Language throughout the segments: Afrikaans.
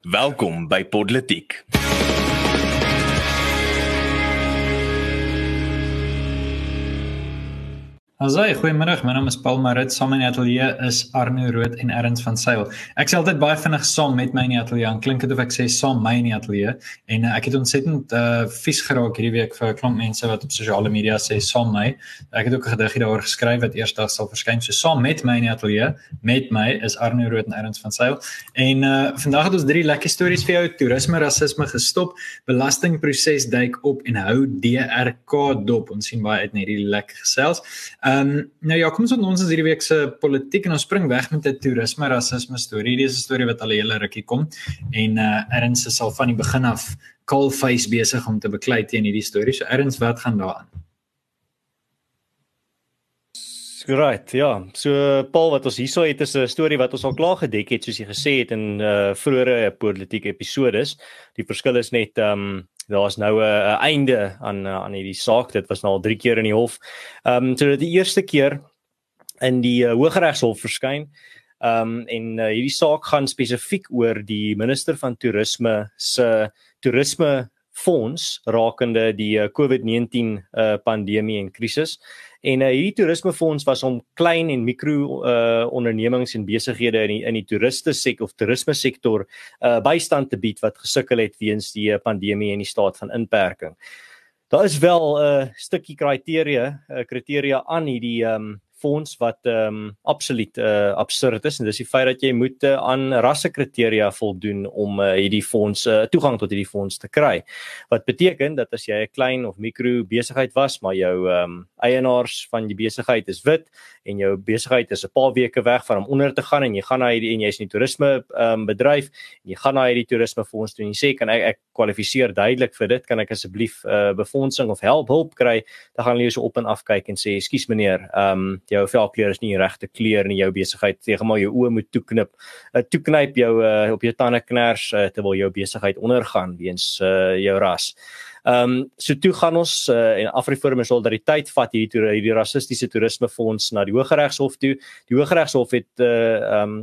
Welkom bij Podlitiek. Asai, goeiemôre. My naam is Paul Marit. Saam in die ateljee is Arno Rood en Erns van Sail. Ek sê altyd baie vinnig saam met my in die ateljee. Klink dit of ek sê saam my in die ateljee? En uh, ek het ontsettend uh vies geraak hierdie week vir 'n klomp mense wat op sosiale media sê saam my. Ek het ook 'n gedigie daaroor geskryf wat eersdag sal verskyn. So saam met my in die ateljee, met my is Arno Rood en Erns van Sail. En uh vandag het ons drie lekker stories vir jou. Toerisme rasisme gestop, belastingproses duik op en hou DRK dop. Ons sien baie uit na hierdie lekker gesels. Ehm um, nou ja, kom ons op ons is hierdie week se politiek en ons spring weg met 'n toerisme rasisme storie. Hierdie is 'n storie wat al 'n hele rukkie kom en uh Erns sal van die begin af Coalface besig om te beklei teen hierdie storie. So Erns, wat gaan daaraan? Right, ja. So Paul wat ons hierso het is 'n storie wat ons al klaar gedek het soos jy gesê het in uh vroeëre politieke episodes. Die verskil is net ehm um, daar's nou 'n einde aan aan hierdie saak. Dit was nou al 3 keer in die hof. Ehm um, so dit die eerste keer in die uh, Hooggeregshof verskyn. Ehm um, en uh, hierdie saak gaan spesifiek oor die minister van toerisme se toerisme fonds rakende die uh, COVID-19 uh, pandemie en krisis. En uh, hierdie toerismefonds was om klein en mikro uh, ondernemings en besighede in die, in die toeriste sektor of toerisme sektor uh, bystand te bied wat gesukkel het weens die pandemie en die staat van inperking. Daar is wel 'n uh, stukkie kriteria, uh, kriteria aan hierdie um, fonds wat ehm um, absoluut uh, absurd is. En dis die feit dat jy moet uh, aan rassekriteria voldoen om uh, hierdie fonds uh, toegang tot hierdie fonds te kry. Wat beteken dat as jy 'n klein of mikro besigheid was, maar jou ehm um, eienaars van die besigheid is wit en jou besigheid is 'n paar weke weg van om onder te gaan en jy gaan na hierdie en jy's in die toerisme ehm um, bedryf en jy gaan na hierdie toerisme fonds toe en jy sê kan ek ek kwalifiseer duidelik vir dit, kan ek asseblief uh, befondsing of help hulp kry, dan gaan hulle jou so op en af kyk en sê ekskuus meneer, ehm um, jou velkleur is nie die regte kleur in jou besigheid sê maar jou oë moet toeknip uh, toeknyp jou uh, op jou tande kners uh, terwyl jou besigheid ondergaan weens uh, jou ras. Ehm um, so toe gaan ons uh, en Afriforum en Solidariteit vat hierdie hierdie rassistiese toerismefonds na die Hooggeregshof toe. Die Hooggeregshof het ehm uh, um,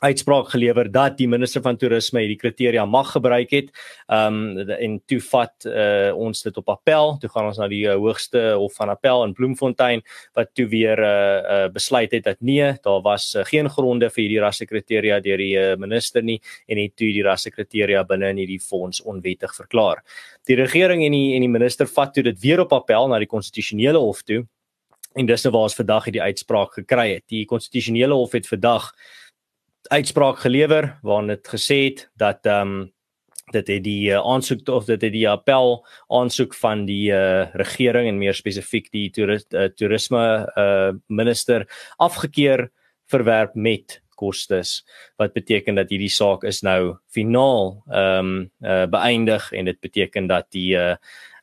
uitspraak gelewer dat die minister van toerisme hierdie kriteria mag gebruik het. Ehm um, en toe vat uh, ons dit op appel. Toe gaan ons na die uh, hoogste hof van appel in Bloemfontein wat toe weer 'n uh, uh, besluit het dat nee, daar was uh, geen gronde vir hierdie rassekriteria deur die uh, minister nie en het toe die rassekriteria binne in hierdie fonds onwettig verklaar. Die regering en die en die minister vat toe dit weer op appel na die konstitusionele hof toe. En dis nou waar ons vandag hierdie uitspraak gekry het. Die konstitusionele hof het vandag uitspraak gelewer waarin dit gesê het dat ehm um, dit het die uh, aansoek of dit het die appel aansoek van die uh, regering en meer spesifiek die toeris, uh, toerisme uh, minister afgekeur verwerp met kostes. Wat beteken dat hierdie saak is nou finaal ehm um, uh, beëindig en dit beteken dat die ehm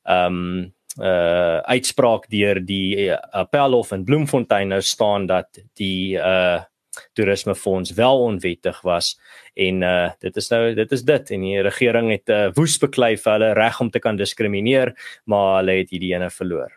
uh, um, uh uitspraak deur die appelhof in Bloemfontein nou staan dat die uh toerismefonds wel onwettig was en uh dit is nou dit is dit en die regering het uh, woes beklei vir hulle reg om te kan diskrimineer maar hulle het hierdie ene verloor.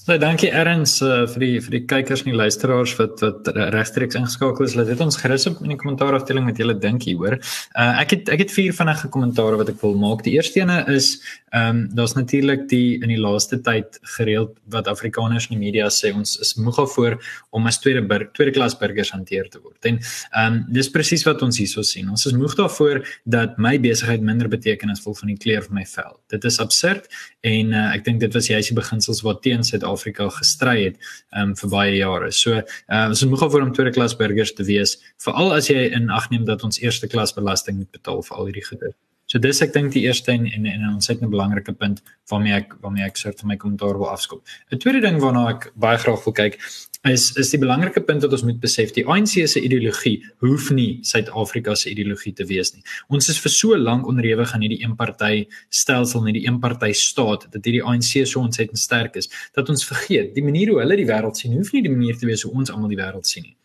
So dankie Erns uh, vir die vir die kykers en die luisteraars wat wat regstreeks ingeskakel is. Laat dit ons gerus op in die kommentaar afdeling met julle dink hieroor. Uh ek het ek het vier vinnige kommentare wat ek wil maak. Die eerste ene is ehm um, daar's natuurlik die in die laaste tyd gereeld wat Afrikaners in die media sê ons is moeg daarvoor om as tweede bur tweede klas burgers hanteer te word. En ehm um, dis presies wat ons hierso sien. Ons is moeg daarvoor dat my besigheid minder betekenisvol van die kleur van my vel. Dit is absurd en uh, ek dink dit was juist die beginsels wat teen Suid-Afrika Suid-Afrika gestry het um vir baie jare. So, uh ons moet gou vir om tweede klas burgers te wees, veral as jy in ag neem dat ons eerste klas belasting moet betaal vir al hierdie goede. So dis ek dink die eerste en en, en ons het 'n belangrike punt waarmee ek waarmee ek soort van my kommentaar wil afskop. 'n Tweede ding waarna ek baie graag wil kyk is is die belangrike punt wat ons moet besef die ANC se ideologie hoef nie Suid-Afrika se ideologie te wees nie. Ons is vir so lank onderhewig aan hierdie eenparty stelsel en hierdie eenparty staat dat hierdie ANC so ontsettend sterk is dat ons vergeet die manier hoe hulle die wêreld sien hoef nie die manier te wees hoe ons almal die wêreld sien nie.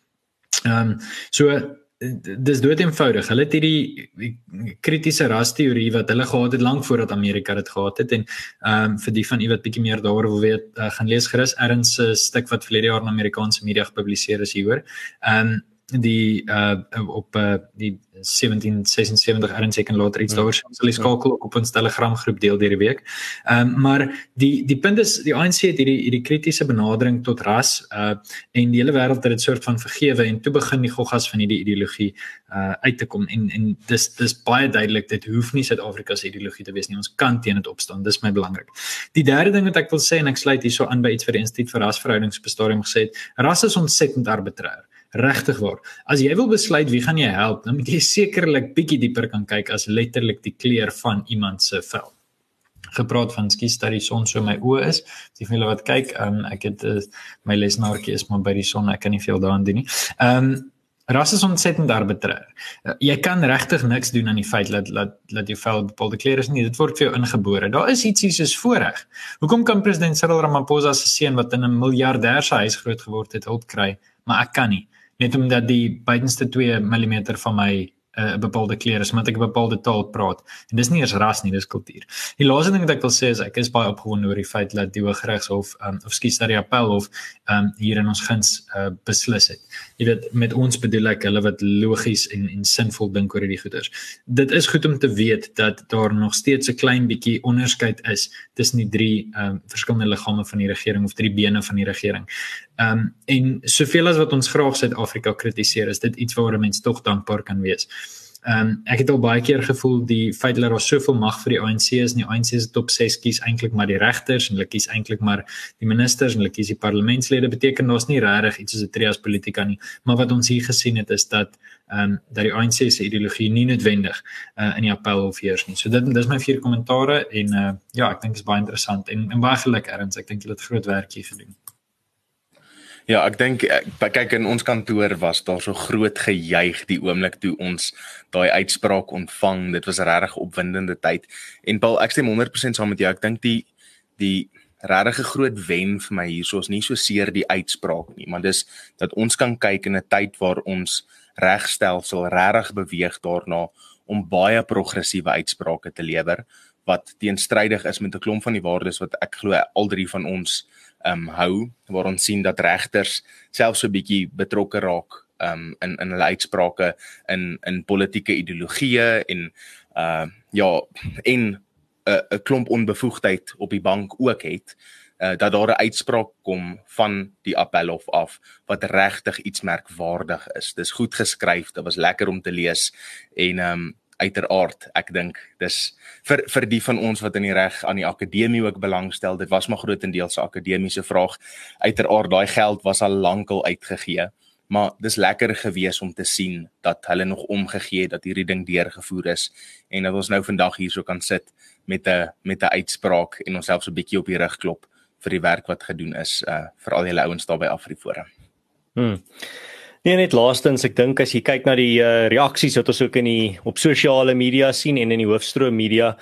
Ehm um, so dis dood eenvoudig. Hulle het hierdie kritiese ras teorie wat hulle gehad het lank voordat Amerika dit gehad het en ehm um, vir die van u wat bietjie meer daaroor wil weet, uh, gaan lees gerus erns se stuk wat verlede jaar in Amerikaanse media gepubliseer is hieroor. Ehm um, die uh op uh die 1776 erns ek en later iets daaroor sê sal jy skakel op ons Telegram groep deel deur die week. Ehm um, maar die die punt is die ANC het hierdie hierdie kritiese benadering tot ras uh en die hele wêreld het dit soort van vergewe en toe begin die goggas van hierdie ideologie uh uit te kom en en dis dis baie duidelik dit hoef nie Suid-Afrika se ideologie te wees nie. Ons kan teen dit opstaan. Dis my belangrik. Die derde ding wat ek wil sê en ek sluit hierso aan by iets vir die Instituut vir Rasverhoudings op stadium gesê het, ras is ontsettend arbitreer regtig waar. As jy wil besluit wie gaan jy help, dan moet jy sekerlik bietjie dieper kan kyk as letterlik die kleur van iemand se vel. Gepraat van skies dat die son so my oë is. Die vir hulle wat kyk, um, ek het uh, my lesenaartjie is maar by die son, ek kan nie veel daaraan doen nie. Ehm um, ras is ontsettend arbitreer. Jy kan regtig niks doen aan die feit dat dat dat jou vel bepaalde kleure is nie. Dit word vir jou ingebore. Daar is ietsie soos voorreg. Hoekom kan president Cyril Ramaphosa se seun wat in 'n miljardêr se huis groot geword het, hulp kry, maar ek kan nie? Net omdat die buitenste 2 mm van my eh, 'n uh, bepaalde kleur is, omdat ek 'n bepaalde taal praat. En dis nie eers ras nie, dis kultuur. Die laaste ding wat ek wil sê is ek is baie opgewonde oor die feit dat die Hooggeregshof um, of skuis dat die Appelhof um, hier in ons guns uh, beslis het. Jy weet, met ons bedoel ek hulle wat logies en en sinvol dink oor hierdie goeders. Dit is goed om te weet dat daar nog steeds 'n klein bietjie onderskeid is tussen die drie um, verskillende liggame van die regering of drie bene van die regering. Ehm um, en soveel as wat ons graag Suid-Afrika kritiseer, is dit iets waaroor mense tog dankbaar kan wees. Ehm um, ek het al baie keer gevoel die feit dat daar soveel mag vir die ANC is, nie ANC se top 6 kies eintlik maar die regters en hulle kies eintlik maar die ministers en hulle kies die parlementslede beteken daar's nie regtig iets soos 'n trias politika nie, maar wat ons hier gesien het is dat ehm um, dat die ANC se ideologie nie noodwendig uh, in die appel of heers nie. So dit dis my vier kommentare en uh, ja, ek dink dit is baie interessant en, en baie geluk erns. Ek dink julle het groot werk hier gedoen. Ja, ek dink kyk in ons kantoor was daar so groot gejuig die oomblik toe ons daai uitspraak ontvang. Dit was regtig opwindende tyd. En Paul, ek stem 100% saam met jou. Ek dink die die regtig groot wen vir my hierso is nie so seer die uitspraak nie, maar dis dat ons kan kyk in 'n tyd waar ons regstelsel regtig beweeg daarna om baie progressiewe uitsprake te lewer wat teenstrydig is met 'n klomp van die waardes wat ek glo al drie van ons um, hou waar ons sien dat regters selfs so 'n bietjie betrokke raak um, in in hulle uitsprake in in politieke ideologieë en uh ja en 'n uh, 'n klomp onbevoegdheid op die bank ook het uh, dat daar 'n uitspraak kom van die appelhof af wat regtig iets merkwaardig is. Dis goed geskryf, dit was lekker om te lees en um, uiteraard ek dink dis vir vir die van ons wat in die reg aan die akademie ook belangstel dit was maar grootendeels 'n akademiese vraag uiteraard daai geld was al lankal uitgegee maar dis lekker gewees om te sien dat hulle nog omgegee het dat hierdie ding deurgevoer is en dat ons nou vandag hierso kan sit met 'n met 'n uitspraak en onsself so 'n bietjie op die rug klop vir die werk wat gedoen is uh vir al julle ouens daar by Afriforum. Hmm. Nee net laastens ek dink as jy kyk na die uh, reaksies wat ons ook in die op sosiale media sien en in die hoofstroom media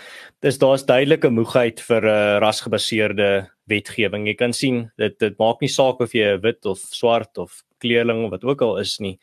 dis daar's duidelike moegheid vir 'n uh, eh, rasgebaseerde wetgewing. Jy kan sien dit dit maak nie saak of jy wit of swart of kleurling of wat ook al is nie.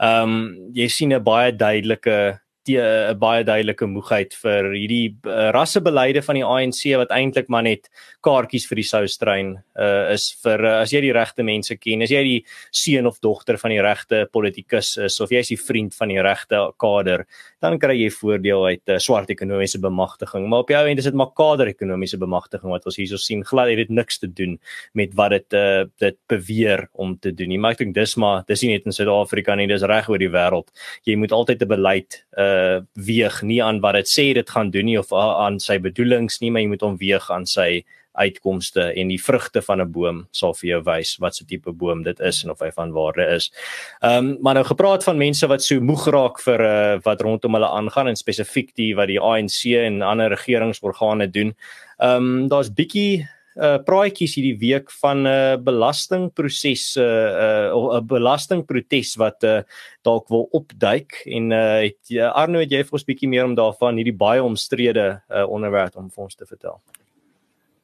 Ehm um, jy sien 'n baie duidelike 'n baie duidelike moegheid vir hierdie uh, rassebeleide van die ANC wat eintlik maar net kaartjies vir die soustrein uh, is vir uh, as jy die regte mense ken, as jy die seun of dogter van die regte politikus is of jy is die vriend van die regte kader, dan kry jy voordeel uit uh, swart ekonomiese bemagtiging. Maar op jou end is dit maar kader ekonomiese bemagtiging wat ons hierso sien. Glad het dit niks te doen met wat dit uh, dit beweer om te doen nie. Maar ek dink dis maar dis nie net in Suid-Afrika nie, dis reg oor die wêreld. Jy moet altyd 'n beleid uh weeg nie aan wat dit sê dit gaan doen nie of aan sy bedoelings nie, maar jy moet hom weeg aan sy uitkomste en die vrugte van 'n boom sal vir jou wys wat se tipe boom dit is en of hy van waarde is. Ehm um, maar nou gepraat van mense wat so moeg raak vir uh, wat rondom hulle aangaan en spesifiek die wat die ANC en ander regeringsorgane doen. Ehm um, daar's bietjie uh praatjies hierdie week van 'n uh, belastingproses 'n uh, 'n uh, belastingprotes wat uh, dalk wil opduik en uh het uh, Arno het jy vir ons bietjie meer om daarvan hierdie baie omstrede uh, onderwerp om vir ons te vertel.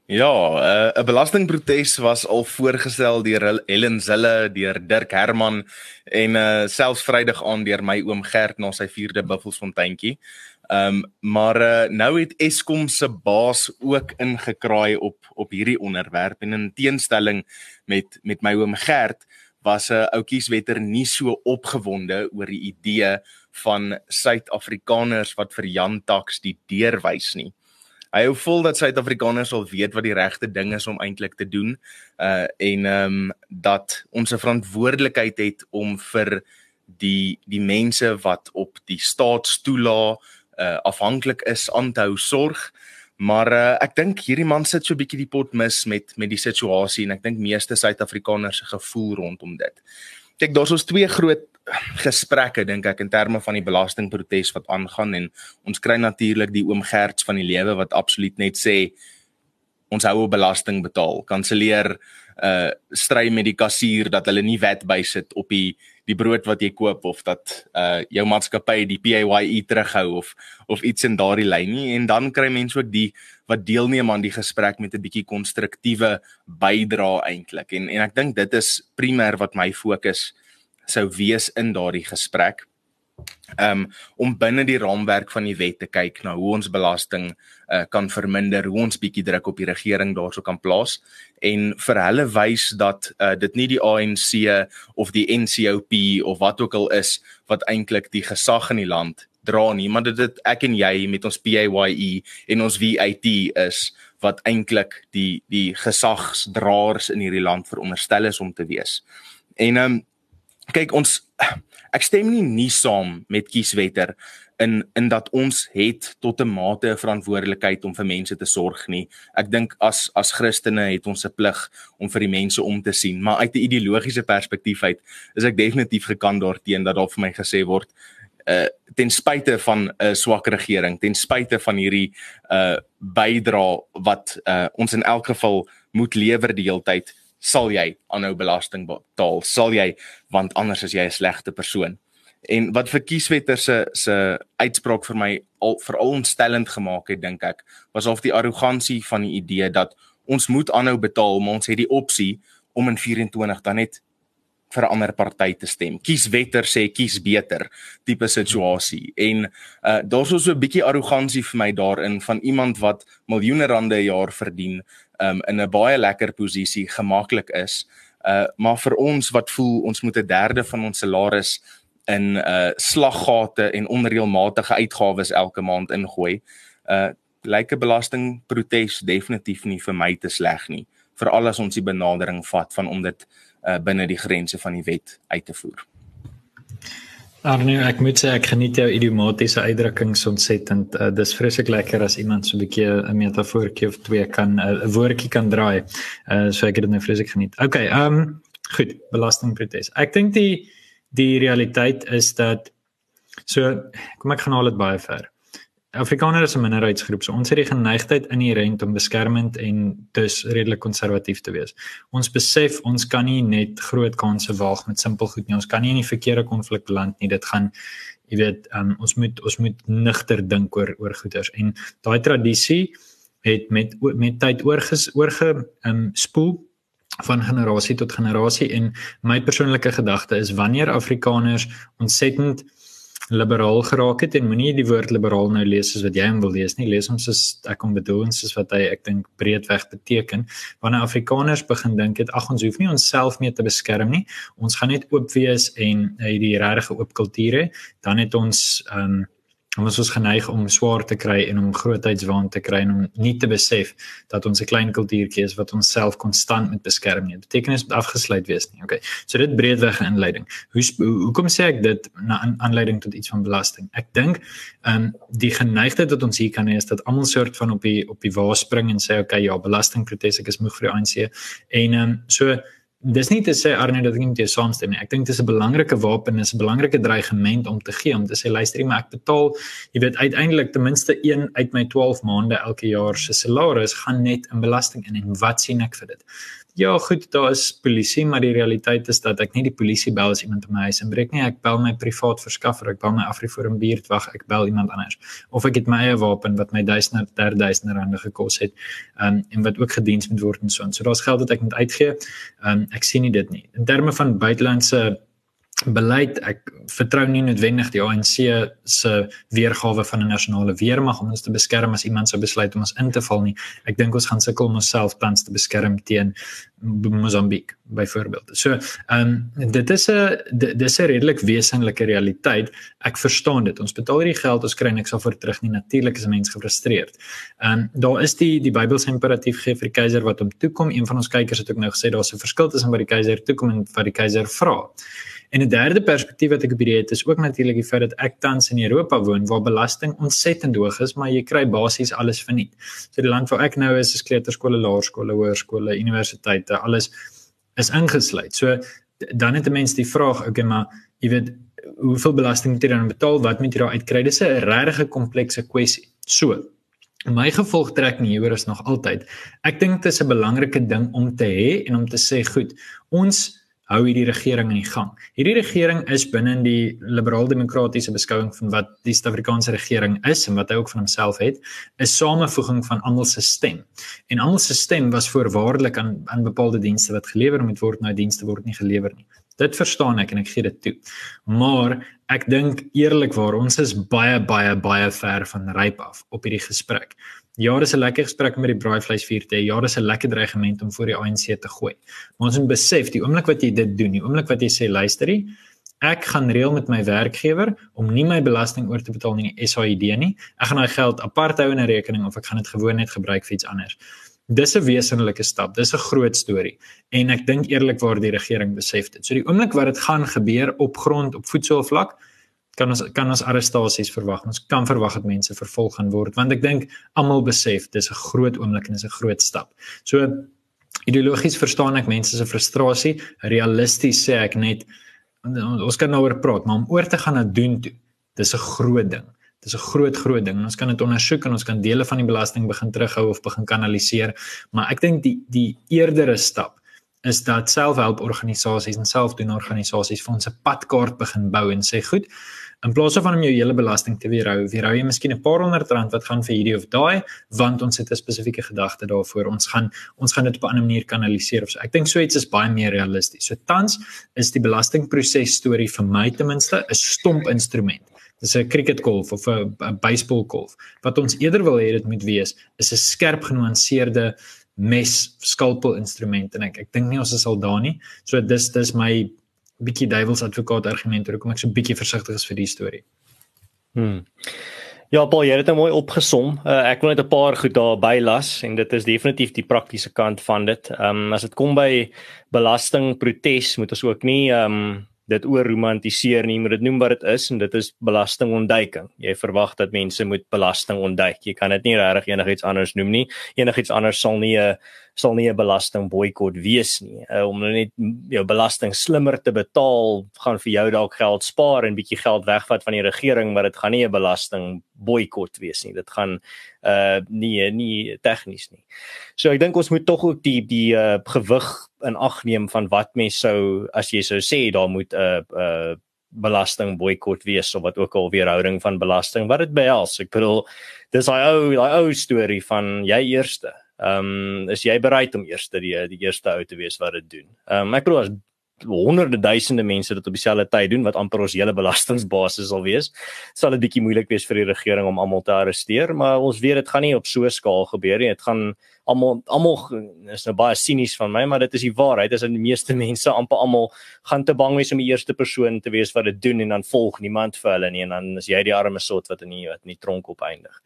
Ja, eh, 'n uh, belastingprotes was al voorgestel deur Helen Zille, deur Dirk Herman en uh selfs Vrydag aan deur my oom Gert na sy 4de Buffelsfonteintjie. Ehm um, maar uh, nou het Eskom se baas ook ingekraai op op hierdie onderwerp en in teenstelling met met my oom Gert was 'n uh, ou kieswetter nie so opgewonde oor die idee van Suid-Afrikaners wat vir Jan Tax die deur wys nie. Hy hou vol dat Suid-Afrikaners sal weet wat die regte ding is om eintlik te doen uh en ehm um, dat ons 'n verantwoordelikheid het om vir die die mense wat op die staatstoela uh afhanklik is aan te hou sorg. Maar uh, ek dink hierdie man sit so bietjie die pot mis met met die situasie en ek dink meeste Suid-Afrikaners se gevoel rondom dit. Kyk, daar's ons twee groot gesprekke dink ek in terme van die belastingprotes wat aangaan en ons kry natuurlik die oom Gerts van die lewe wat absoluut net sê ons hou 'n belasting betaal. Kanselleer uh stry met die kassier dat hulle nie wet bysit op die die brood wat jy koop of dat uh jou maatskappy die PAYE terughou of of iets in daardie lyn nie. En dan kry mense ook die wat deelneem aan die gesprek met 'n bietjie konstruktiewe bydrae eintlik. En en ek dink dit is primêr wat my fokus sou wees in daardie gesprek um, om binne die raamwerk van die wet te kyk na hoe ons belasting uh, kan verminder, hoe ons bietjie druk op die regering daarso kan plaas en vir hulle wys dat uh, dit nie die ANC of die NCOP of wat ook al is wat eintlik die gesag in die land dra nie, maar dit dit ek en jy met ons PAYE en ons VAT is wat eintlik die die gesagsdraers in hierdie land veronderstel is om te wees. En um, kyk ons ek stem nie nie saam met kieswetter in in dat ons het tot 'n mate 'n verantwoordelikheid om vir mense te sorg nie. Ek dink as as Christene het ons 'n plig om vir die mense om te sien, maar uit 'n ideologiese perspektief uit is ek definitief gekant daarteenoor dat daar vir my gesê word uh ten spyte van 'n uh, swak regering, ten spyte van hierdie uh bydra wat uh ons in elk geval moet lewer die hele tyd sal jy aanhou belasting betaal sal jy want anders is jy 'n slegte persoon en wat vir kieswetter se se uitspraak vir my al veral ontstellend gemaak het dink ek was of die arrogansie van die idee dat ons moet aanhou betaal maar ons het die opsie om in 24 dan net vir 'n ander party te stem. Kies wetter sê kies beter tipe situasie. En uh daar's so 'n bietjie arrogansie vir my daarin van iemand wat miljoene rande 'n jaar verdien um, in 'n baie lekker posisie gemaklik is. Uh maar vir ons wat voel ons moet 'n derde van ons salaris in uh slaggate en onreëlmatige uitgawes elke maand ingooi. Uh lyke belasting protes definitief nie vir my te sleg nie. Veral as ons die benadering vat van om dit uh binne die grense van die wet uit te voer. Arnie, ek moet sê ek geniet jou idiomatiese uitdrukkings ontsettend. Uh, dis vreeslik lekker as iemand so 'n bietjie 'n metafoortjie of twee kan uh, 'n woordjie kan draai. Uh so ek het dit nou vreeslik geniet. Okay, ehm um, goed, belastingprotes. Ek dink die die realiteit is dat so kom ek gaan haal dit baie ver. Afrikaners is 'n minderheidsgroep. So ons het die geneigtheid inherënt om beskermend en dus redelik konservatief te wees. Ons besef ons kan nie net groot kansse waag met simpel goed nie. Ons kan nie in die verkeerde konflik beland nie. Dit gaan jy weet, um, ons moet ons moet nigter dink oor oor goeders en daai tradisie het met met tyd oorges oorge um, spoel van generasie tot generasie en my persoonlike gedagte is wanneer Afrikaners ontsettend liberaal geraak het en moenie die woord liberaal nou lees soos wat jy hom wil lees nie. Lees hom soos ek kom bedoel soos wat hy ek dink breedweg beteken. Wanneer afrikaners begin dink het ag ons hoef nie onsself meer te beskerm nie. Ons gaan net oop wees en hierdie regte oop kulture dan het ons um, ons is geneig om swaar te kry en om grootheidswaan te kry en om nie te besef dat ons 'n klein kultuurtjie is wat ons self konstant moet beskerm nie. Dit beteken is moet afgesluit wees nie. Okay. So dit breedweg 'n inleiding. Hoe hoekom sê ek dit na aanleiding tot iets van belasting? Ek dink ehm um, die geneigtheid wat ons hier kan hê is dat almal soort van op die op die waar spring en sê okay, ja, belastingprotes ek is moeg vir die ANC en ehm um, so dis nie te sê Arne dat ek nie met jou saamstem nie. Ek dink dit is 'n belangrike wapen, is 'n belangrike dreigement om te gee om te sê luister, maar ek betaal, jy weet uiteindelik ten minste 1 uit my 12 maande elke jaar se salaris gaan net in belasting in en wat sien ek vir dit? Ja, goed, daar is polisie, maar die realiteit is dat ek nie die polisie bel as iemand in my huis inbreek nie. Ek bel my privaat verskaffer, ek bel my Afriforum buurtwag, ek bel iemand anders. Of ek het my eie wapen wat my duisende, derduisende rande gekos het, um, en wat ook gediens moet word en so. So daar's geld wat ek moet uitgee. Um, ek sien nie dit nie. In terme van buitelandse beleid ek vertrou nie noodwendig die ANC se weergawe van 'n nasionale weermag om ons te beskerm as iemand sou besluit om ons in te val nie. Ek dink ons gaan sukkel om onsself tans te beskerm teen Mosambiek byvoorbeeld. So, ehm um, dit is 'n dis 'n redelik wesenlike realiteit. Ek verstaan dit. Ons betaal hierdie geld, ons kry niks daarvoor terug nie. Natuurlik is 'n mens gefrustreerd. Ehm um, daar is die die Bybelse imperatief gee vir die keiser wat hom toekom. Een van ons kykers het ook nou gesê daar's 'n verskil tussen wat die keiser toekom en wat die keiser vra. En 'n derde perspektief wat ek op hierdie het is ook natuurlik die feit dat ek tans in Europa woon waar belasting ontsettend hoog is, maar jy kry basies alles verniet. So die land waar ek nou is, is kleuterskole, laerskole, hoërskole, universiteite, alles is ingesluit. So dan het 'n mens die vraag, okay, maar jy weet hoeveel belasting moet jy dan betaal? Wat moet jy daar uitkry? Dis 'n regtig komplekse kwessie. So My gevolgtrekking hieroor is nog altyd. Ek dink dit is 'n belangrike ding om te hê en om te sê, goed, ons hou hierdie regering in die gang. Hierdie regering is binne in die liberaal-demokratiese beskouing van wat die Suid-Afrikaanse regering is en wat hy ook van homself het, 'n samevoeging van almal se stem. En almal se stem was voorwaardelik aan aan bepaalde dienste wat gelewer moet word, nou dienste word nie gelewer nie. Dit verstaan ek en ek gee dit toe. Maar ek dink eerlikwaar ons is baie baie baie ver van ryp af op hierdie gesprek. Ja, dis 'n lekker gesprek met die braaivleisvuur te hê. Ja, dis 'n lekker dreigement om voor die ANC te gooi. Maar ons moet besef, die oomblik wat jy dit doen, die oomblik wat jy sê luisterie, ek gaan reël met my werkgewer om nie my belasting oor te betaal nie, SAID nie. Ek gaan daai geld apart hou in 'n rekening of ek gaan dit gewoon net gebruik vir iets anders. Dis 'n wesenlike stap. Dis 'n groot storie. En ek dink eerlikwaar die regering besef dit. So die oomblik wat dit gaan gebeur op grond op voedselvlak, kan ons kan ons arrestasies verwag. Ons kan verwag dat mense vervolg gaan word want ek dink almal besef dis 'n groot oomblik en dis 'n groot stap. So ideologies verstaan ek mense se frustrasie, realisties sê ek net ons kan nou oor praat, maar om oor te gaan na doen toe, dis 'n groot ding. Dis 'n groot groot ding. Ons kan dit ondersoek en ons kan dele van die belasting begin terughou of begin kanaliseer, maar ek dink die die eerdere stap is dat selfhelporganisasies en selfdoenorganisasies vir ons 'n padkaart begin bou en sê goed, In plaas van om jou hele belasting te weerhou, weerhou jy miskien 'n paar honderd rand wat gaan vir hierdie of daai, want ons het 'n spesifieke gedagte daarvoor. Ons gaan ons gaan dit op 'n ander manier kanaliseer of so. Ek dink so iets is baie meer realisties. So tans is die belastingproses storie vir my ten minste 'n stomp instrument. Dis 'n cricket golf of 'n baseball golf. Wat ons eerder wil hê dit moet wees, is 'n skerp genuanceerde mes skalpel instrument en ek ek dink nie ons is al daar nie. So dis dis my bietjie duiwels advokaat argument hoekom ek so bietjie versigtig is vir die storie. Hmm. Ja, Paul, jy het dit mooi opgesom. Uh, ek wil net 'n paar goed daar bylas en dit is definitief die praktiese kant van dit. Ehm um, as dit kom by belastingprotes, moet ons ook nie ehm um, dit oor romantiseer nie, maar dit noem wat dit is en dit is belastingontduiking. Jy verwag dat mense moet belasting ontduik. Jy kan dit nie regtig enigiets anders noem nie. Enigiets anders sal nie 'n sal nie 'n belasting boikot wees nie. Uh, om net jou belasting slimmer te betaal, gaan vir jou dalk geld spaar en bietjie geld wegvat van die regering, maar dit gaan nie 'n belasting boikot wees nie. Dit gaan uh nie nie tegnies nie. So ek dink ons moet tog ook die die uh gewig in ag neem van wat mense sou as jy sou sê daar moet 'n uh, uh, belasting boikot wees of wat ook al weerhouding van belasting wat dit behels. Ek bedoel dis daai ou daai ou storie van jy eerste. Ehm um, is jy bereid om eerste die die eerste ou te wees wat dit doen? Ehm um, ek glo as honderde duisende mense dit op dieselfde tyd doen wat amper ons hele belastingbasis sal wees, sal dit bietjie moeilik wees vir die regering om almal te arresteer, maar ons weet dit gaan nie op so 'n skaal gebeur nie. Dit gaan almal almal is nou baie sinies van my, maar dit is die waarheid. Dat die meeste mense amper almal gaan te bang wees om die eerste persoon te wees wat dit doen en dan volg niemand vir hulle nie en dan is jy die arme sot wat in die wat in die tronk opeindig.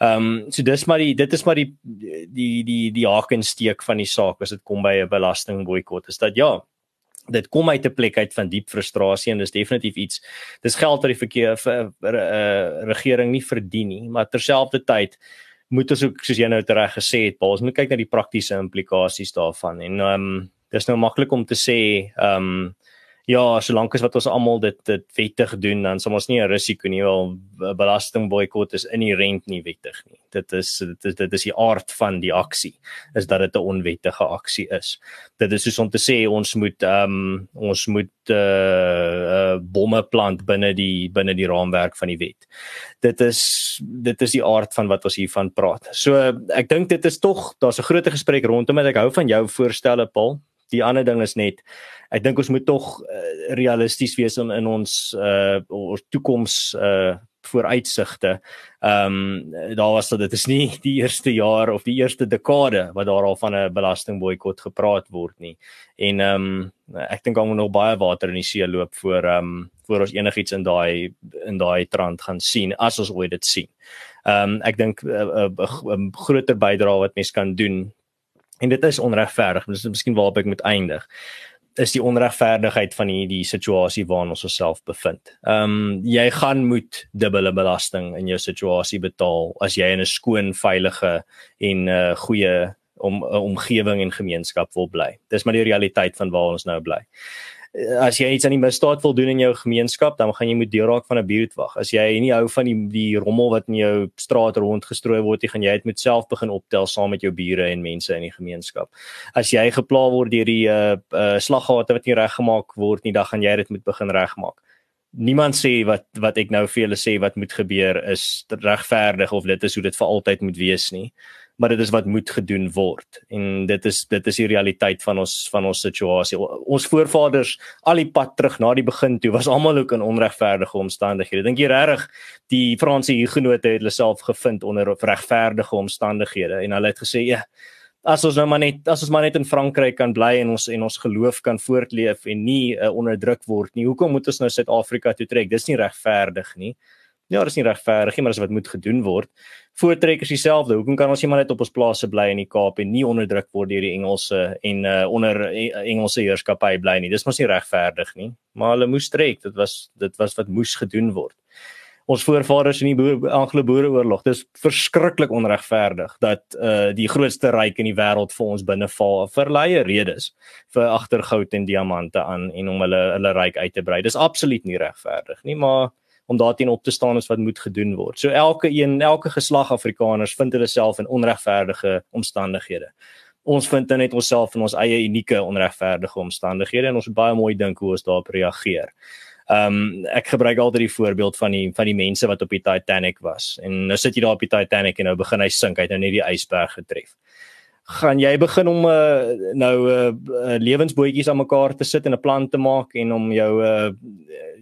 Ehm um, so dis maar die dit is maar die die die die haak en steek van die saak as dit kom by 'n belasting boikot. Is dat ja, dit kom uit 'n plek uit van diep frustrasie en dis definitief iets dis geld wat die verkeer vir 'n uh, regering nie verdien nie maar terselfdertyd moet ons ook soos jy nou reg gesê het ons moet kyk na die praktiese implikasies daarvan en ehm um, dis nou maklik om te sê ehm um, ja, solank as wat ons almal dit dit wettig doen, dan sal ons nie 'n risiko nie wel belasting boikot is inherent nie wettig nie. Dit is dit is dit is die aard van die aksie is dat dit 'n onwettige aksie is. Dit is soos om te sê ons moet ehm um, ons moet uh, uh bomme plant binne die binne die raamwerk van die wet. Dit is dit is die aard van wat ons hiervan praat. So ek dink dit is tog daar's 'n groot gesprek rondom dit. Ek hou van jou voorstelle Paul die ander ding is net ek dink ons moet tog uh, realisties wees in, in ons uh ons toekoms uh vooruitsigte. Ehm um, daar was dat dit is nie die eerste jaar of die eerste dekade wat daar al van 'n belastingboikot gepraat word nie. En ehm um, ek dink ons nog baie water in die see loop voor ehm um, voor ons enigiets in daai in daai trant gaan sien as ons ooit dit sien. Ehm um, ek dink 'n uh, uh, uh, groter bydrae wat mens kan doen en dit is onregverdig. Dit is miskien waarop ek moet eindig is die onregverdigheid van hierdie situasie waarin ons osself bevind. Ehm um, jy gaan moet dubbele belasting in jou situasie betaal as jy in 'n skoon, veilige en 'n uh, goeie om omgewing en gemeenskap wil bly. Dis maar die realiteit van waar ons nou bly. Eh, as jy iets aan die misdaad wil doen in jou gemeenskap, dan gaan jy moet deur raak van 'n buurtwag. As jy nie hou van die die rommel wat in jou straat rondgestrooi word, jy gaan jy dit met self begin optel saam met jou bure en mense in die gemeenskap. As jy gepla word deur die uh, uh slaggate wat nie reggemaak word nie, dan gaan jy dit moet begin regmaak. Niemand sê wat wat ek nou vir julle sê wat moet gebeur is regverdig of dit is hoe dit vir altyd moet wees nie maar dit is wat moet gedoen word. En dit is dit is die realiteit van ons van ons situasie. Ons voorvaders al die pad terug na die begin toe was almal ook in onregverdige omstandighede. Dink jy regtig die Franse hugenote het hulle self gevind onder regverdige omstandighede? En hulle het gesê ja as ons nou maar net as ons maar net in Frankryk kan bly en ons en ons geloof kan voortleef en nie uh, onderdruk word nie hoekom moet ons nou Suid-Afrika toe trek? Dis nie regverdig nie Ja, dis nie regverdig nie, maar dis wat moet gedoen word. Voortrek is dieselfde. Hoekom kan ons nie maar net op ons plase bly in die Kaap en nie onderdruk word deur die Engelse en uh, onder e, Engelse heerskappy bly nie? Dis mos nie regverdig nie. Maar hulle moes trek. Dit was dit was wat moes gedoen word. Ons voorvaders in die Anglo-Boereoorlog, dis verskriklik onregverdig dat uh die grootste ryk in die wêreld vir ons binneval vir leie redes vir agtergoud en diamante aan en om hulle hulle ryk uit te brei. Dis absoluut nie regverdig nie, maar om daarteen op te staan is wat moet gedoen word. So elke een, elke geslag Afrikaners vind hulle self in onregverdige omstandighede. Ons vind dan net onsself in ons eie unieke onregverdige omstandighede en ons moet baie mooi dink hoe ons daarop reageer. Ehm um, ek gebruik altyd die voorbeeld van die van die mense wat op die Titanic was. En nou sit jy daar op die Titanic en nou begin hy sink, hy het nou net die ysberg getref gaan jy begin om uh, nou uh, lewensbootjies aan mekaar te sit en 'n plan te maak en om jou uh,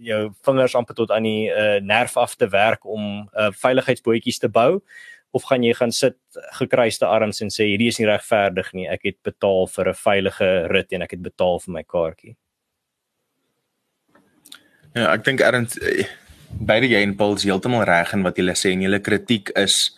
jou vingers amper tot aan die uh, nerf af te werk om uh, veiligheidsbootjies te bou? Of gaan jy gaan sit gekruiste arms en sê hierdie is nie regverdig nie. Ek het betaal vir 'n veilige rit en ek het betaal vir my kaartjie. Ja ek dink erns beide jy en Paul is heeltemal reg in wat julle sê en julle kritiek is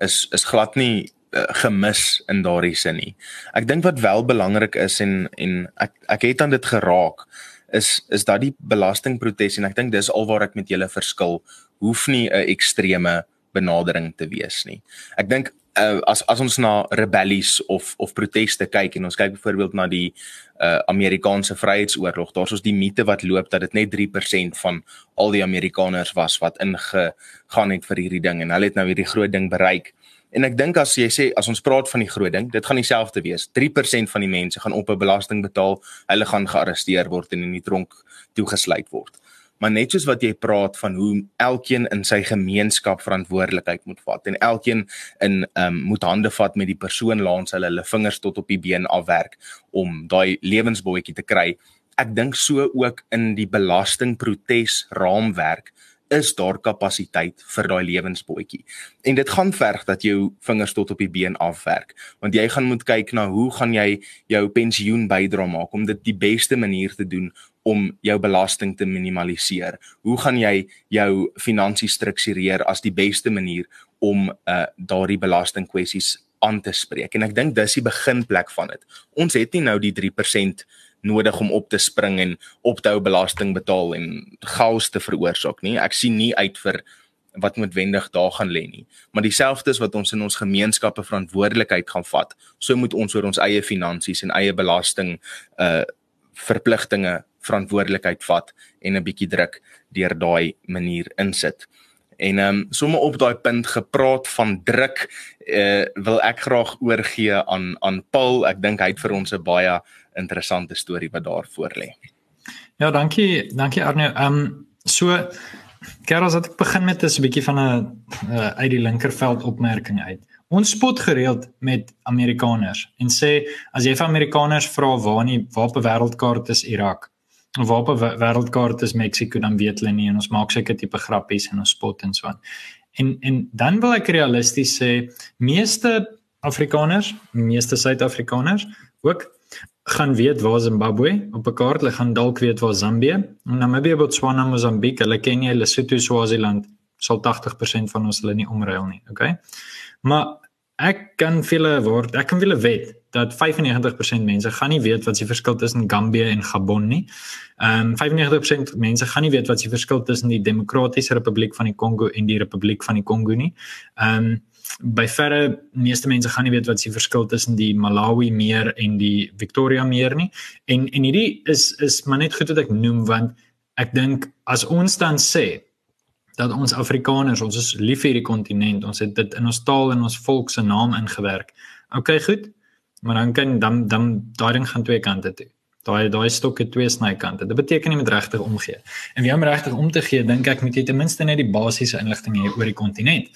is is glad nie gemis in daardie sin nie. Ek dink wat wel belangrik is en en ek ek het aan dit geraak is is dat die belastingprotes en ek dink dis alwaar ek met julle verskil hoef nie 'n ekstreme benadering te wees nie. Ek dink uh, as as ons na rebellies of of proteste kyk en ons kyk byvoorbeeld na die uh, Amerikaanse Vryheidsoorlog, daar's ons die mite wat loop dat dit net 3% van al die Amerikaners was wat ingegaan het vir hierdie ding en hulle het nou hierdie groot ding bereik. En ek dink as jy sê as ons praat van die groot ding, dit gaan dieselfde wees. 3% van die mense gaan op 'n belasting betaal. Hulle gaan gearresteer word en in die tronk toegesluit word. Maar net soos wat jy praat van hoe elkeen in sy gemeenskap verantwoordelikheid moet vat en elkeen in ehm um, moet hande vat met die persoon langs hulle hulle vingers tot op die been afwerk om daai lewensbootjie te kry. Ek dink so ook in die belastingprotes raamwerk is daar kapasiteit vir daai lewensbootjie. En dit gaan verg dat jou vingers tot op die been afwerk, want jy gaan moet kyk na hoe gaan jy jou pensioen bydra maak om dit die beste manier te doen om jou belasting te minimaliseer. Hoe gaan jy jou finansies struktureer as die beste manier om uh daardie belastingkwessies aan te spreek? En ek dink dis die beginplek van dit. Ons het nie nou die 3% nodig om op te spring en op te hou belasting betaal en chaos te veroorsaak nie. Ek sien nie uit vir wat noodwendig daar gaan lê nie. Maar dieselfde is wat ons in ons gemeenskappe verantwoordelikheid gaan vat. So moet ons oor ons eie finansies en eie belasting uh verpligtinge verantwoordelikheid vat en 'n bietjie druk deur daai manier insit. En ehm um, sommer op daai punt gepraat van druk, uh wil ek graag oorgee aan aan Paul. Ek dink hy het vir ons 'n baie interessante storie wat daar voor lê. Ja, dankie, dankie Arno. Ehm um, so Karel, as ek begin met 'n bietjie van 'n uh, uit die linkerveld opmerking uit. Ons spot gereeld met Amerikaners en sê as jy vir Amerikaners vra waar nie waar op 'n wêreldkaart is Irak of waar op 'n wêreldkaart is Mexiko, dan weet hulle nie en ons maak seker tipe grappies en ons spot en so aan. En en dan wil ek realisties sê meeste Afrikaners, meeste Suid-Afrikaners ook gaan weet waar Zimbabwe op 'n kaart lê, gaan dalk weet waar Zambië, Namibië, Botswana, Mosambiek, hulle ken jy Lesotho, Swaziland, sal 80% van ons hulle nie omruil nie, okay? Maar ek kan vir hulle word, ek kan vir hulle weet dat 95% mense gaan nie weet wat die verskil tussen Gambia en Gabon nie. Ehm um, 95% mense gaan nie weet wat die verskil tussen die Demokratiese Republiek van die Kongo en die Republiek van die Kongo nie. Ehm um, by verre meeste mense gaan nie weet wat die verskil tussen die Malawi meer en die Victoria meer nie. En en hierdie is is maar net goed wat ek noem want ek dink as ons dan sê dat ons Afrikaners, ons is lief vir hierdie kontinent, ons het dit in ons taal en ons volk se naam ingewerk. OK, goed. Maar dan kan dan dan daai ding gaan twee kante toe. Daai daai stok het twee snykante. Dit beteken nie met regtig omgee. En wie om regtig om te gee, dink ek moet jy ten minste net die basiese inligting hê oor die kontinent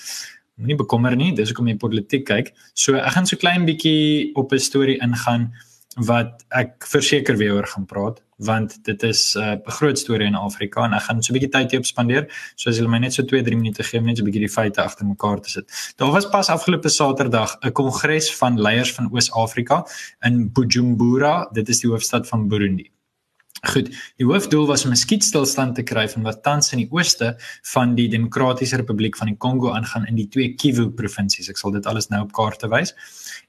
moenie bekommer nie, dis hoekom jy politiek kyk. So ek gaan so klein bietjie op 'n storie ingaan wat ek verseker weer oor gaan praat want dit is uh, 'n uh, groot storie in Afrika en ek gaan so 'n bietjie tyd hierop spandeer. So as jy my net so 2-3 minute gee om net so 'n bietjie die feite agter mekaar te sit. Daar was pas afgelope Saterdag 'n kongres van leiers van Oos-Afrika in Bujumbura, dit is die hoofstad van Burundi. Goed, die hoofdoel was om 'n skietstilstand te kry van wat tans in die ooste van die Demokratiese Republiek van die Kongo aangaan in die twee Kivu provinsies. Ek sal dit alles nou op kaarte wys.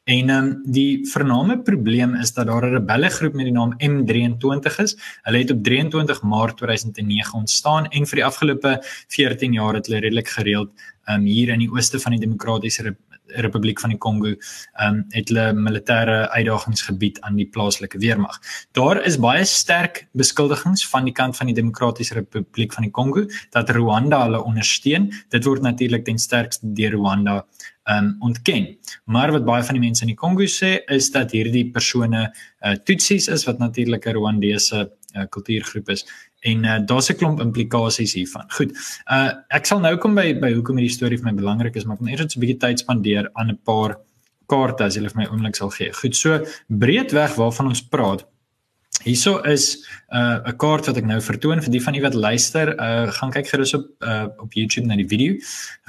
En um, die vername probleem is dat daar 'n rebelle groep met die naam M23 is. Hulle het op 23 Maart 2009 ontstaan en vir die afgelope 14 jaar het hulle redelik gereeld um, hier in die ooste van die Demokratiese Republiek van die Kongo ehm um, het hulle militêre uitdagingsgebied aan die plaaslike weermag. Daar is baie sterk beskuldigings van die kant van die Demokratiese Republiek van die Kongo dat Rwanda hulle ondersteun. Dit word natuurlik ten sterkste deur Rwanda ehm um, ontken. Maar wat baie van die mense in die Kongo sê is dat hierdie persone uh, Tutsis is wat natuurlik 'n Rwandese uh, kultuurgroep is en uh, daar's 'n klomp implikasies hiervan. Goed. Uh ek sal nou kom by by hoekom hierdie storie vir my belangrik is, maar ek wil eers 'n bietjie tyd spandeer aan 'n paar kaarte as jy vir my oomblik sal gee. Goed. So breedweg waarvan ons praat Hierso is 'n uh, kaart wat ek nou vertoon vir die van u wat luister, uh gaan kyk gerus op uh op YouTube na die video.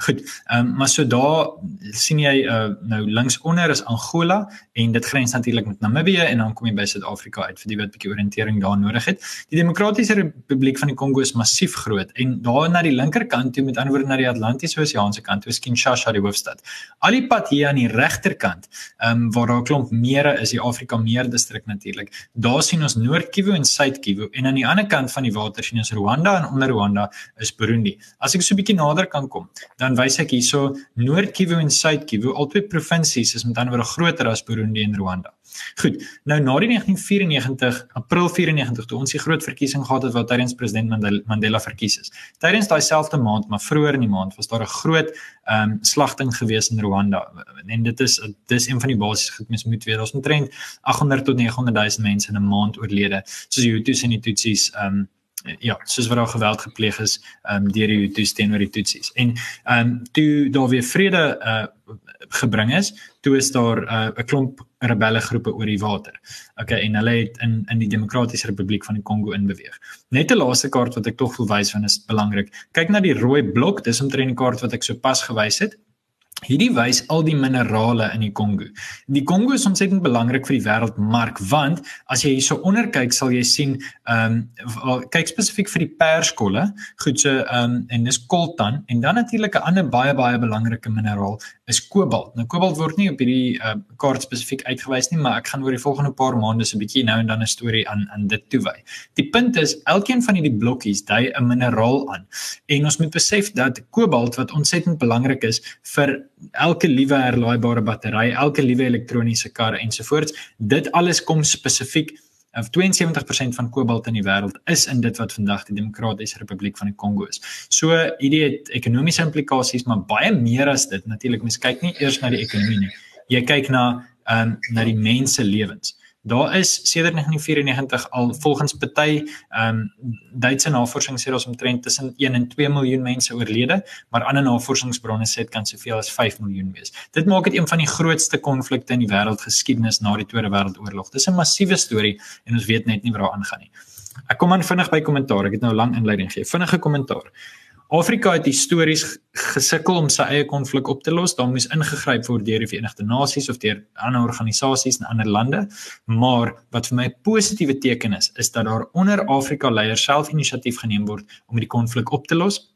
Goed. Ehm um, maar so daar sien jy uh nou links onder is Angola en dit grens natuurlik met Namibië en dan kom jy by Suid-Afrika uit vir die wat bietjie oriëntering daar nodig het. Die Demokratiese Republiek van die Kongo is massief groot en daar na die linkerkant toe met ander woorde na die Atlantiese Oseaan se kant is Kinshasa die hoofstad. Al die pad hier aan die regterkant, ehm um, waar daar 'n klomp mere is, die Afrika Meer distrik natuurlik. Daar sien ons Noord-Kivu en Suid-Kivu en aan die ander kant van die water sien ons Rwanda en onder Rwanda is Burundi. As ek so 'n bietjie nader kan kom, dan wys ek hierso Noord-Kivu en Suid-Kivu, albei provinsies is met ander woorde groter as Burundi en Rwanda. Goed. Nou na die 1994 April 94 toe ons die groot verkiesing gehad het wat tydens president Mandela verkies is. Tydens daai selfde maand, maar vroeër in die maand was daar 'n groot ehm um, slagting gewees in Rwanda. En dit is dis een van die basiese goed mens moet weet. Ons omtrent 800 tot 900 000 mense in 'n maand oorlede. Soos die Hutus en die Tutsis ehm um, ja, soos wat daar geweld gepleeg is ehm um, deur die Hutus teenoor die Tutsis. En ehm um, toe daar weer vrede uh gebring is, toe is daar 'n uh, klomp rebelle groepe oor die water. Okay, en hulle het in in die Demokratiese Republiek van die Kongo inbeweeg. Net 'n laaste kaart wat ek tog wil wys van is belangrik. Kyk na die rooi blok, dis omtrent die kaart wat ek sopas gewys het. Hierdie wys al die minerale in die Kongo. Die Kongo is ontsettend belangrik vir die wêreldmark want as jy hierso onder kyk sal jy sien ehm um, kyk spesifiek vir die perskolle, goed so ehm um, en dis coltan en dan natuurlik 'n ander baie baie belangrike mineraal is kobalt. Nou kobalt word nie op hierdie uh, kaart spesifiek uitgewys nie, maar ek gaan oor die volgende paar maande so 'n bietjie nou en dan 'n storie aan aan dit toewy. Die punt is elkeen van hierdie blokkies dui 'n mineraal aan. En ons moet besef dat kobalt wat ontsettend belangrik is vir elke liewe herlaaibare battery, elke liewe elektroniese kar ensovoorts, dit alles kom spesifiek of 72% van kobalt in die wêreld is in dit wat vandag die Demokratiese Republiek van die Kongo is. So hierdie het ekonomiese implikasies, maar baie meer as dit. Natuurlik mens kyk nie eers na die ekonomie nie. Jy kyk na ehm um, na die mense lewens. Daar is sedert 1994 al volgens party ehm um, Duitse navorsing sê ons omtrent tussen 1 en 2 miljoen mense oorlede, maar ander navorsingsbronne sê dit kan soveel as 5 miljoen wees. Dit maak dit een van die grootste konflikte in die wêreldgeskiedenis na die Tweede Wêreldoorlog. Dis 'n massiewe storie en ons weet net nie waar aangaan nie. Ek kom aan vinnig by kommentaar. Ek het nou lank inleiding gegee. Vinnige kommentaar. Afrika het histories gesukkel om sy eie konflik op te los. Daar moes ingegryp word deur die Verenigde Nasies of deur ander organisasies in ander lande. Maar wat vir my 'n positiewe teken is, is dat daar onder Afrika leiers self inisiatief geneem word om die konflik op te los.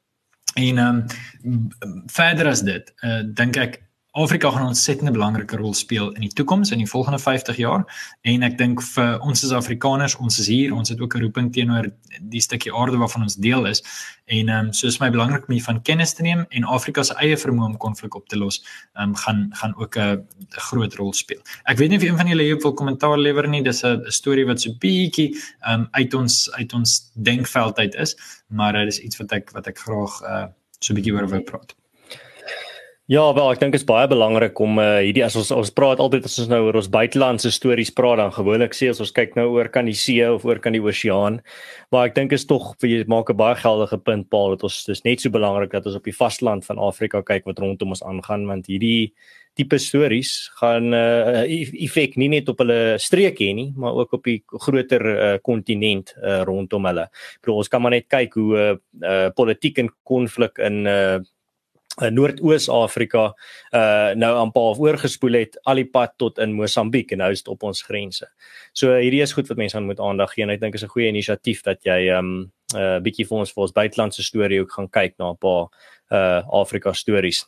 En ehm um, verder as dit, uh, dink ek Afrika gaan 'n ontsettend belangrike rol speel in die toekoms in die volgende 50 jaar en ek dink vir ons as Afrikaners, ons is hier, ons het ook 'n roeping teenoor die stukkie aarde waarvan ons deel is en ehm um, soos my belangrik om hiervan kennis te neem en Afrika se eie vermoë om konflik op te los, ehm um, gaan gaan ook 'n groot rol speel. Ek weet nie of een van julle hier wil kommentaar lewer nie, dis 'n storie wat so bietjie ehm um, uit ons uit ons denkveld uit is, maar dit uh, is iets wat ek wat ek graag uh, so 'n bietjie oor wil praat. Ja, wel, ek dink dit is baie belangrik om uh, hierdie as ons ons praat altyd as ons nou oor ons buitelandse stories praat dan gewoonlik sê as ons kyk nou oor kan die see of oor kan die oseaan. Maar ek dink is tog jy maak 'n baie geldige punt Paul dat ons dis net so belangrik dat ons op die vasteland van Afrika kyk wat rondom ons aangaan want hierdie tipe stories gaan 'n uh, eh, effek nie net op hulle streek hê nie, maar ook op die groter kontinent uh, uh, rondom hulle. Ek bedoel ons kan maar net kyk hoe uh, uh, politiek en konflik in uh, uh, Noordoos-Afrika uh nou aanpaal oorgespoel het al die pad tot in Mosambiek en nou is dit op ons grense. So hierdie is goed wat mense aan moet aandag gee en ek dink is 'n goeie inisiatief dat jy um 'n uh, bietjie vir ons vir ons buitelandse storie ook gaan kyk na 'n paar uh Afrika stories.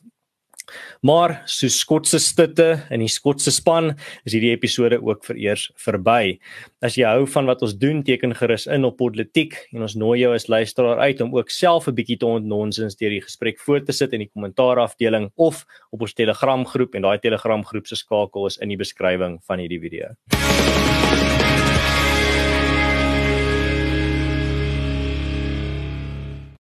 Maar so Skotse stitte in die Skotse span is hierdie episode ook vereers verby. As jy hou van wat ons doen, teken gerus in op Politiek en ons nooi jou as luisteraar uit om ook self 'n bietjie te ontnonsens deur die gesprek voort te sit in die kommentaarafdeling of op ons Telegram groep en daai Telegram groep se skakel is in die beskrywing van hierdie video.